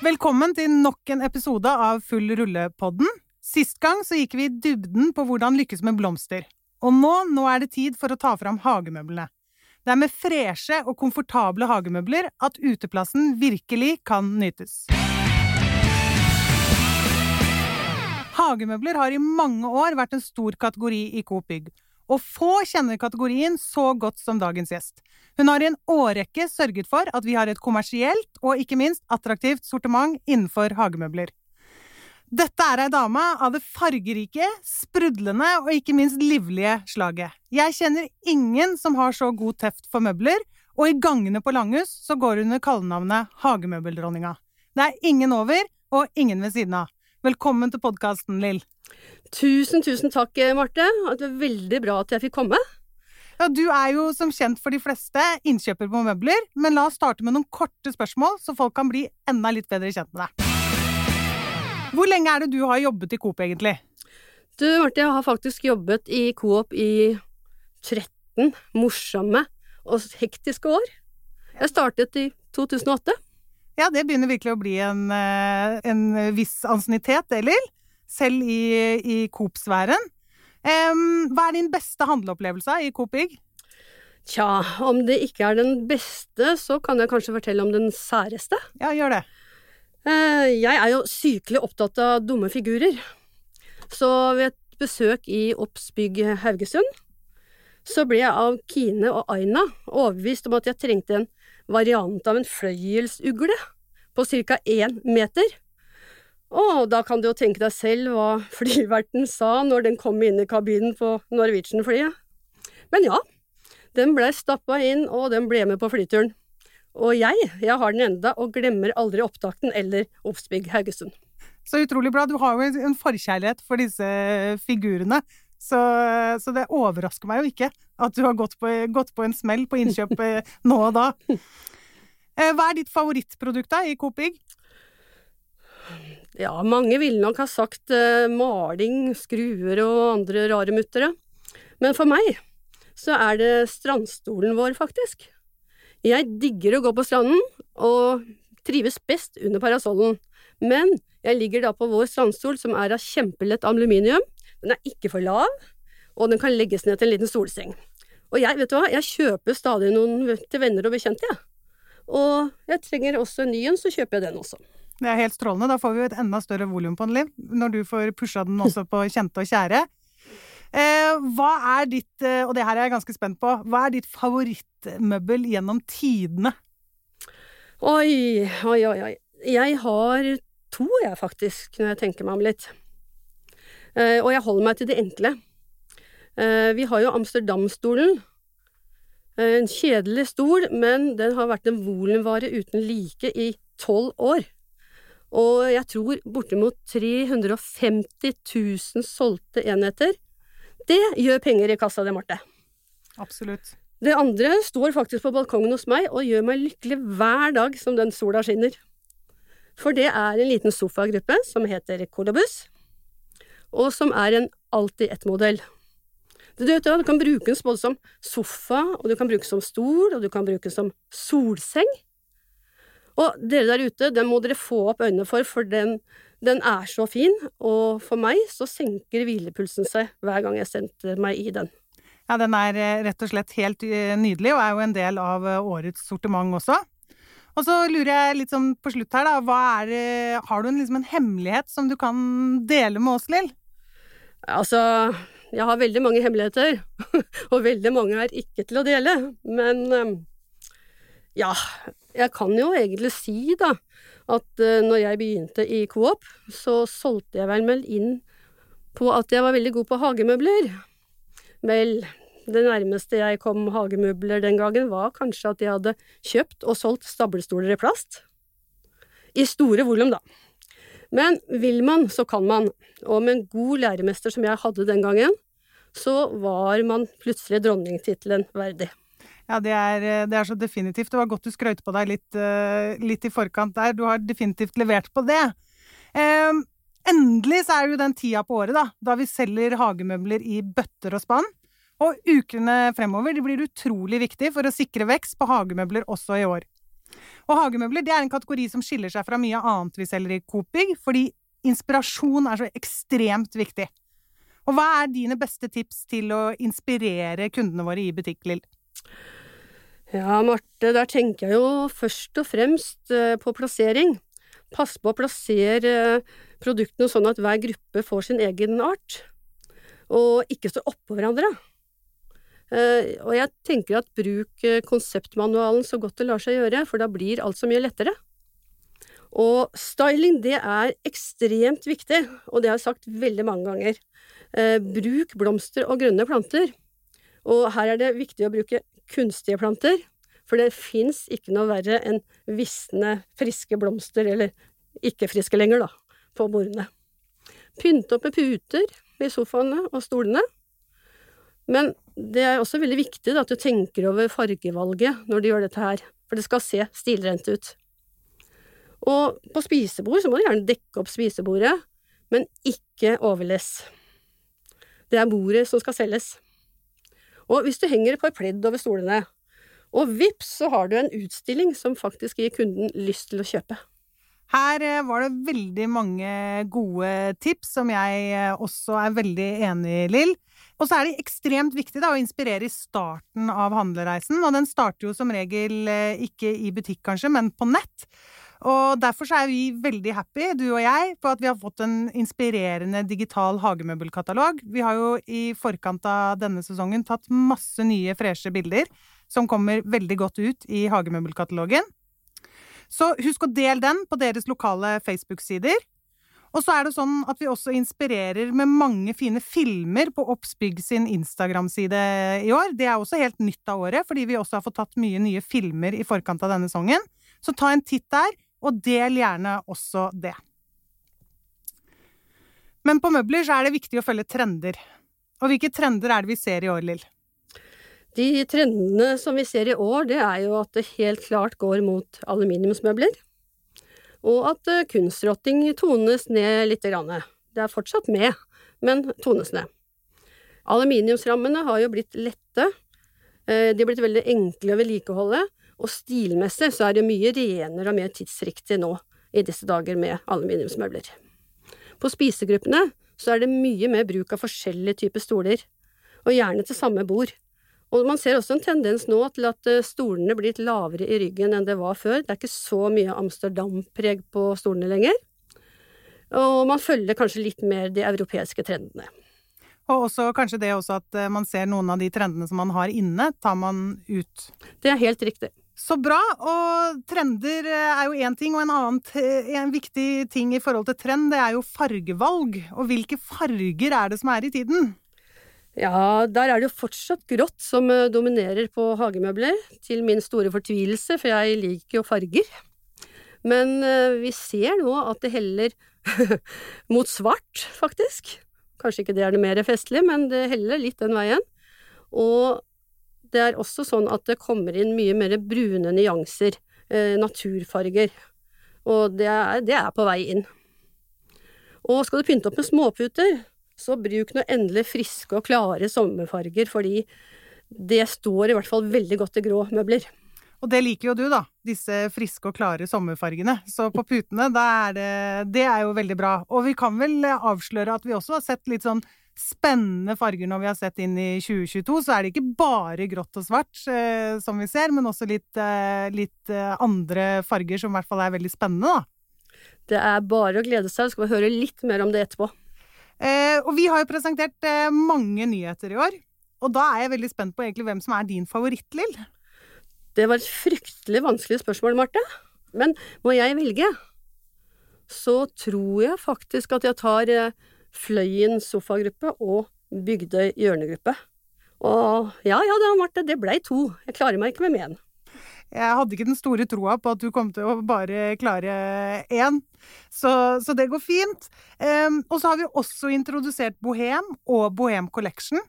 Velkommen til nok en episode av Full rulle-podden. Sist gang så gikk vi i dybden på hvordan lykkes med blomster. Og nå, nå er det tid for å ta fram hagemøblene. Det er med freshe og komfortable hagemøbler at uteplassen virkelig kan nytes. Hagemøbler har i mange år vært en stor kategori i Coop Bygg, og få kjenner kategorien så godt som dagens gjest. Hun har i en årrekke sørget for at vi har et kommersielt og ikke minst attraktivt sortiment innenfor hagemøbler. Dette er ei dame av det fargerike, sprudlende og ikke minst livlige slaget. Jeg kjenner ingen som har så god teft for møbler, og i gangene på Langhus så går hun under kallenavnet Hagemøbeldronninga. Det er ingen over og ingen ved siden av. Velkommen til podkasten, Lill. Tusen, tusen takk, Marte. Det var veldig bra at jeg fikk komme. Ja, du er jo som kjent for de fleste innkjøper på møbler, men la oss starte med noen korte spørsmål, så folk kan bli enda litt bedre kjent med deg. Hvor lenge er det du har jobbet i Coop, egentlig? Du, Marte, jeg har faktisk jobbet i Coop i 13 morsomme og hektiske år. Jeg startet i 2008. Ja, det begynner virkelig å bli en, eh, en viss ansiennitet, Elil, Selv i, i Coop-sfæren. Um, hva er din beste handleopplevelse i Coop Bygg? Tja, om det ikke er den beste, så kan jeg kanskje fortelle om den særeste. Ja, gjør det. Eh, jeg er jo sykelig opptatt av dumme figurer. Så ved et besøk i oppsbygg Haugesund, så ble jeg av Kine og Aina overbevist om at jeg trengte en variant av en fløyelsugle på ca. én meter. Og da kan du jo tenke deg selv hva flyverten sa når den kom inn i kabinen på Norwegian-flyet. Men ja, den blei stappa inn, og den ble med på flyturen. Og jeg, jeg har den enda, og glemmer aldri opptakten eller Obsbygg Haugesund. Så utrolig bra. Du har jo en forkjærlighet for disse figurene. Så, så det overrasker meg jo ikke at du har gått på, gått på en smell på innkjøp eh, nå og da. Eh, hva er ditt favorittprodukt da i Coop Bygg? Ja, mange ville nok ha sagt uh, maling, skruer og andre rare muttere. Men for meg så er det strandstolen vår, faktisk. Jeg digger å gå på stranden, og trives best under parasollen. Men jeg ligger da på vår strandstol, som er av kjempelett aluminium. Den er ikke for lav, og den kan legges ned til en liten solseng. Og jeg, vet du hva, jeg kjøper stadig noen til venner og bekjente, jeg. Ja. Og jeg trenger også en ny en, så kjøper jeg den også. Det er helt strålende. Da får vi jo et enda større volum på den, Liv, når du får pusha den også på kjente og kjære. Eh, hva er ditt, eh, og det her er jeg ganske spent på, hva er ditt favorittmøbel gjennom tidene? Oi, oi, oi, oi. Jeg har to, jeg, faktisk, når jeg tenker meg om litt. Eh, og jeg holder meg til det enkle. Eh, vi har jo Amsterdamstolen. Eh, en kjedelig stol, men den har vært en volumvare uten like i tolv år. Og jeg tror bortimot 350 000 solgte enheter det gjør penger i kassa, det, Marte. Absolutt. Det andre står faktisk på balkongen hos meg og gjør meg lykkelig hver dag som den sola skinner. For det er en liten sofagruppe som heter Kolobus, og som er en alltid-ett-modell. Du vet du kan bruke den både som sofa, og du kan bruke den som stol, og du kan bruke den som solseng. Og dere der ute, den må dere få opp øynene for, for den den er så fin, og for meg så senker hvilepulsen seg hver gang jeg sender meg i den. Ja, den er eh, rett og slett helt eh, nydelig, og er jo en del av eh, årets sortiment også. Og så lurer jeg litt sånn på slutt her, da. Er, har du en, liksom en hemmelighet som du kan dele med oss, Lill? Altså, jeg har veldig mange hemmeligheter, og veldig mange er ikke til å dele. Men ja, jeg kan jo egentlig si, da, at uh, når jeg begynte i Coop, så solgte jeg vel vel inn på at jeg var veldig god på hagemøbler. Vel, det nærmeste jeg kom hagemøbler den gangen, var kanskje at jeg hadde kjøpt og solgt stablestoler i plast. I store volum, da. Men vil man, så kan man, og med en god læremester som jeg hadde den gangen, så var man plutselig dronningtittelen verdig. Ja, det er, eh, det er, så definitivt. Det var godt du skrøt på deg litt, uh, litt, i forkant der. Du har definitivt levert på det. Um, endelig så er det jo den tida på året da, da vi selger hagemøbler i bøtter og spann. Og ukene fremover blir utrolig viktig for å sikre vekst på hagemøbler også i år. Og hagemøbler det er en kategori som skiller seg fra mye annet vi selger i Coop-bygg, fordi inspirasjon er så ekstremt viktig. Og hva er dine beste tips til å inspirere kundene våre i butikk, Lill? Ja, Marte, der tenker jeg jo først og fremst eh, på plassering. Pass på å plassere eh, produktene sånn at hver gruppe får sin egen art, og ikke står oppå hverandre. Eh, og jeg tenker at bruk eh, konseptmanualen så godt det lar seg gjøre, for da blir alt så mye lettere. Og styling, det er ekstremt viktig, og det har jeg sagt veldig mange ganger. Eh, bruk blomster og grønne planter. Og her er det viktig å bruke kunstige planter, for det fins ikke noe verre enn visne, friske blomster, eller ikke friske lenger, da, på bordene. Pynt opp med puter i sofaene og stolene. Men det er også veldig viktig da, at du tenker over fargevalget når du gjør dette her, for det skal se stilrent ut. Og på spisebord så må du gjerne dekke opp spisebordet, men ikke overless. Det er bordet som skal selges. Og hvis du henger et par pledd over stolene, og vips, så har du en utstilling som faktisk gir kunden lyst til å kjøpe. Her eh, var det veldig mange gode tips som jeg eh, også er veldig enig i, Lill. Og så er det ekstremt viktig da, å inspirere i starten av handlereisen, og den starter jo som regel eh, ikke i butikk kanskje, men på nett. Og derfor er vi veldig happy, du og jeg, på at vi har fått en inspirerende digital hagemøbelkatalog. Vi har jo i forkant av denne sesongen tatt masse nye, freshe bilder som kommer veldig godt ut i hagemøbelkatalogen. Så husk å dele den på deres lokale Facebook-sider. Og så er det sånn at vi også inspirerer med mange fine filmer på Oppsbygg sin Instagram-side i år. Det er også helt nytt av året, fordi vi også har fått tatt mye nye filmer i forkant av denne songen. Så ta en titt der, og del gjerne også det. Men på møbler så er det viktig å følge trender. Og hvilke trender er det vi ser i år, Lill? De trendene som vi ser i år, det er jo at det helt klart går mot aluminiumsmøbler og at eh, kunstrotting tones ned lite grann. Det er fortsatt med, men tones ned. Aluminiumsrammene har jo blitt lette, eh, de har blitt veldig enkle å vedlikeholde, og stilmessig så er det mye renere og mer tidsriktig nå i disse dager med aluminiumsmøbler. På spisegruppene så er det mye mer bruk av forskjellige typer stoler, og gjerne til samme bord. Og man ser også en tendens nå til at eh, stolene blir litt lavere i ryggen enn det var før. Det er ikke så mye Amsterdam-preg på stolene lenger. Og man følger kanskje litt mer de europeiske trendene. Og også kanskje det også at eh, man ser noen av de trendene som man har inne, tar man ut. Det er helt riktig. Så bra. Og trender eh, er jo én ting, og en annen en viktig ting i forhold til trend, det er jo fargevalg. Og hvilke farger er det som er i tiden? Ja, der er det jo fortsatt grått som eh, dominerer på hagemøbler, til min store fortvilelse, for jeg liker jo farger. Men eh, vi ser nå at det heller mot svart, faktisk. Kanskje ikke det er det mer festlig, men det heller litt den veien. Og det er også sånn at det kommer inn mye mer brune nyanser, eh, naturfarger. Og det er, det er på vei inn. Og skal du pynte opp med småputer, så bruk noe endelig friske og klare sommerfarger, fordi det står i hvert fall veldig godt i grå møbler. Og det liker jo du, da. Disse friske og klare sommerfargene. Så på putene, er det, det er jo veldig bra. Og vi kan vel avsløre at vi også har sett litt sånn spennende farger når vi har sett inn i 2022. Så er det ikke bare grått og svart eh, som vi ser, men også litt, eh, litt eh, andre farger som i hvert fall er veldig spennende, da. Det er bare å glede seg. Vi skal høre litt mer om det etterpå. Eh, og vi har jo presentert eh, mange nyheter i år. Og da er jeg veldig spent på egentlig hvem som er din favoritt-Lill. Det var et fryktelig vanskelig spørsmål, Marte. Men må jeg velge, så tror jeg faktisk at jeg tar eh, Fløyen sofagruppe og Bygdøy hjørnegruppe. Og ja ja da, Marte, det blei to. Jeg klarer meg ikke med mer. Jeg hadde ikke den store troa på at du kom til å bare klare én, så, så det går fint. Um, og så har vi også introdusert Bohem og Bohem Collection.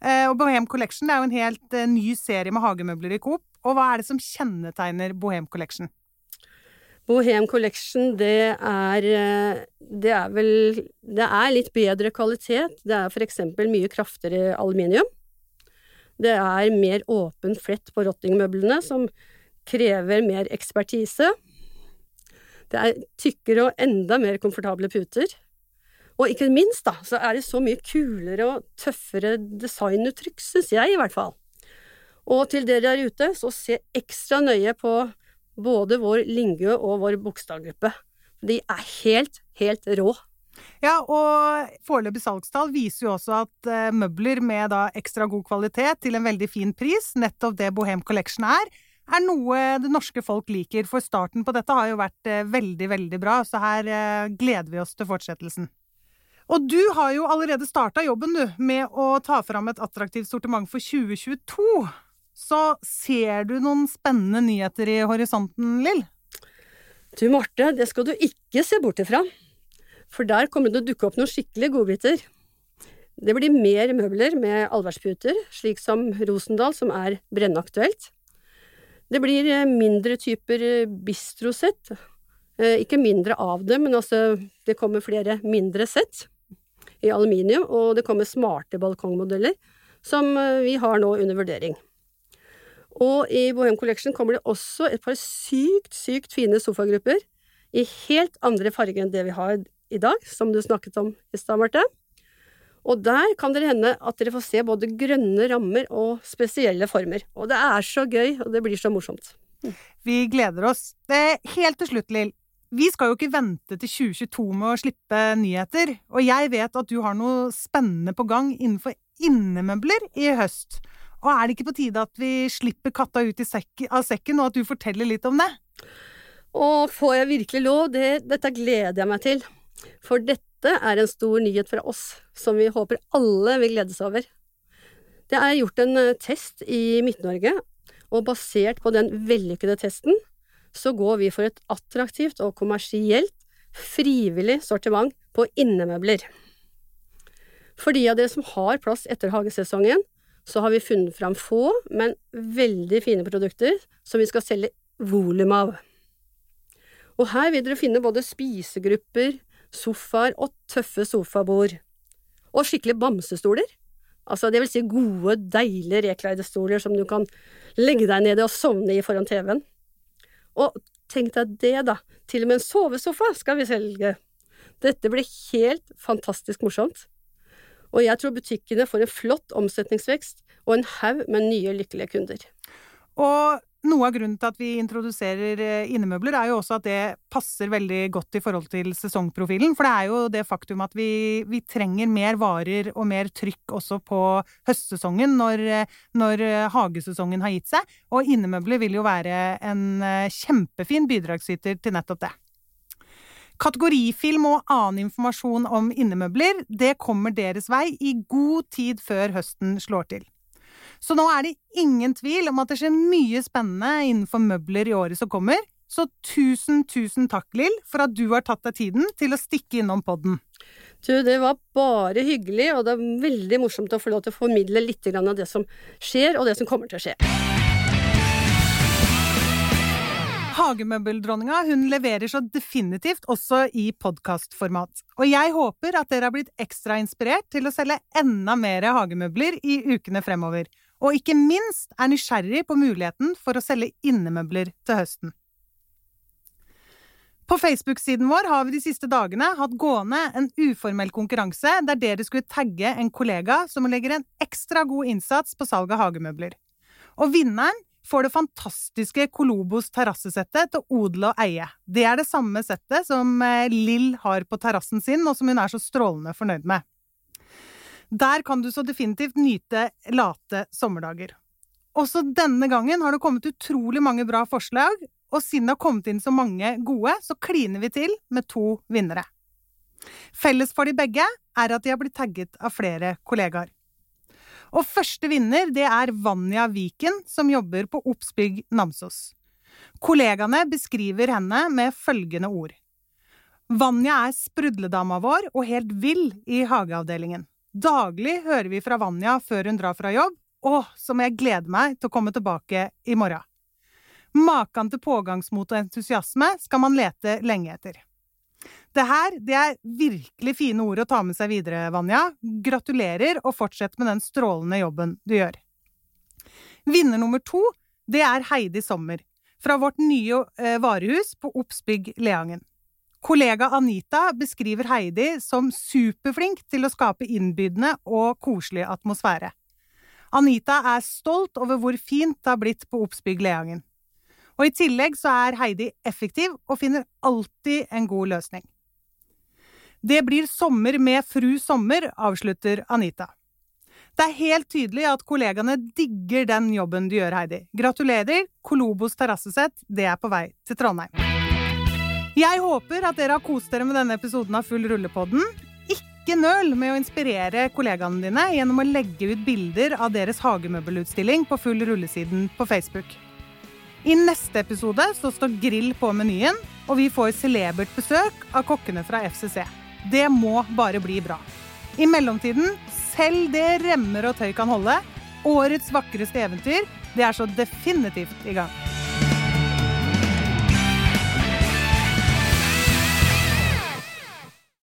Uh, og Bohem Collection er jo en helt uh, ny serie med hagemøbler i Coop. Og hva er det som kjennetegner Bohem Collection? Bohem Collection, det er, eh, det er vel Det er litt bedre kvalitet. Det er eksempel mye kraftigere aluminium. Det er mer åpen flett på rottingmøblene, som krever mer ekspertise. Det er tykkere og enda mer komfortable puter. Og ikke minst, da, så er det så mye kulere og tøffere designuttrykk, syns jeg i hvert fall. Og til dere der ute, så se ekstra nøye på både vår Lingø og vår bokstavgruppe. De er helt, helt rå. Ja, og foreløpig salgstall viser jo også at uh, møbler med ekstra god kvalitet til en veldig fin pris, nettopp det Bohem Collection er, er noe det norske folk liker. For starten på dette har jo vært uh, veldig, veldig bra, så her uh, gleder vi oss til fortsettelsen. Og du har jo allerede starta jobben, du, med å ta fram et attraktivt sortiment for 2022. Så ser du noen spennende nyheter i horisonten, Lill? Du Marte, det skal du ikke se bort ifra. For der kommer det å dukke opp noen skikkelige godbiter. Det blir mer møbler med allværsputer, slik som Rosendal, som er brennaktuelt. Det blir eh, mindre typer eh, bistrosett. Eh, ikke mindre av det, men altså det kommer flere mindre sett i aluminium, og det kommer smarte balkongmodeller, som vi har nå under vurdering. Og i Bohem Collection kommer det også et par sykt, sykt fine sofagrupper i helt andre farger enn det vi har i dag, som du snakket om i stad, Marte. Og der kan dere hende at dere får se både grønne rammer og spesielle former. Og det er så gøy, og det blir så morsomt. Vi gleder oss. Helt til slutt, Lill. Vi skal jo ikke vente til 2022 med å slippe nyheter, og jeg vet at du har noe spennende på gang innenfor innemøbler i høst. Og er det ikke på tide at vi slipper katta ut sekken, av sekken, og at du forteller litt om det? Og får jeg virkelig lov? Det, dette gleder jeg meg til. For dette er en stor nyhet fra oss, som vi håper alle vil glede seg over. Det er gjort en eh, test i Midt-Norge, og basert på den vellykkede testen, så går vi for et attraktivt og kommersielt, frivillig sortiment på innemøbler. For de av dere som har plass etter hagesesongen, så har vi funnet fram få, men veldig fine produkter som vi skal selge volum av. Og her vil dere finne både spisegrupper, sofaer og tøffe sofabord. Og skikkelig bamsestoler. Altså, det vil si gode, deilige rekleide stoler som du kan legge deg ned i og sovne i foran TV-en. Og tenk deg det, da. Til og med en sovesofa skal vi selge. Dette blir helt fantastisk morsomt. Og jeg tror butikkene får en flott omsetningsvekst og en haug med nye, lykkelige kunder. Og noe av grunnen til at vi introduserer eh, innemøbler, er jo også at det passer veldig godt i forhold til sesongprofilen. For det er jo det faktum at vi, vi trenger mer varer og mer trykk også på høstsesongen når, når, hagesesongen har gitt seg. Og innemøbler vil jo være en eh, kjempefin bidragsyter til nettopp det. Kategorifilm og annen informasjon om innemøbler, det kommer deres vei i god tid før høsten slår til. Så nå er det ingen tvil om at det skjer mye spennende innenfor møbler i året som kommer. Så tusen, tusen takk, Lill, for at du har tatt deg tiden til å stikke innom podden. Du, det var bare hyggelig, og det er veldig morsomt å få lov til å formidle litt av det som skjer, og det som kommer til å skje. Hagemøbeldronninga hun leverer så definitivt også i podkastformat. Og jeg håper at dere har blitt ekstra inspirert til å selge enda mer hagemøbler i ukene fremover og ikke minst er nysgjerrig på muligheten for å selge innemøbler til høsten. På Facebook-siden vår har vi de siste dagene hatt gående en uformell konkurranse der dere skulle tagge en kollega som legger en ekstra god innsats på salg av hagemøbler. Og vinneren får det fantastiske Kolobos terrassesettet til odle og eie. Det er det samme settet som eh, Lill har på terrassen sin, og som hun er så strålende fornøyd med. Der kan du så definitivt nyte late sommerdager. Også denne gangen har det kommet utrolig mange bra forslag, og siden det har kommet inn så mange gode, så kliner vi til med to vinnere. Felles for de begge er at de har blitt tagget av flere kollegaer. Og første vinner det er Vanja Viken, som jobber på Obsbygg Namsos. Kollegaene beskriver henne med følgende ord. Vanja er sprudledama vår og helt vill i hageavdelingen. Daglig hører vi fra Vanja før hun drar fra jobb. og så må jeg glede meg til å komme tilbake i morgen. Maken til pågangsmot og entusiasme skal man lete lenge etter. Det her det er virkelig fine ord å ta med seg videre, Vanja. Gratulerer, og fortsett med den strålende jobben du gjør. Vinner nummer to det er Heidi Sommer. fra vårt nye eh, varehus på Obs bygg Leangen. Kollega Anita beskriver Heidi som superflink til å skape innbydende og koselig atmosfære. Anita er stolt over hvor fint det har blitt på Oppsbygg bygg Leangen. Og i tillegg så er Heidi effektiv og finner alltid en god løsning. Det blir sommer med Fru Sommer, avslutter Anita. Det er helt tydelig at kollegaene digger den jobben du gjør, Heidi. Gratulerer! Kolobos terrassesett, det er på vei til Trondheim. Jeg håper at dere har kost dere med denne episoden av Full rullepodden. Ikke nøl med å inspirere kollegaene dine gjennom å legge ut bilder av deres hagemøbelutstilling på Full rullesiden på Facebook. I neste episode så står grill på menyen, og vi får celebert besøk av kokkene fra FCC. Det må bare bli bra. I mellomtiden, selv det remmer og tøy kan holde, årets vakreste eventyr, det er så definitivt i gang.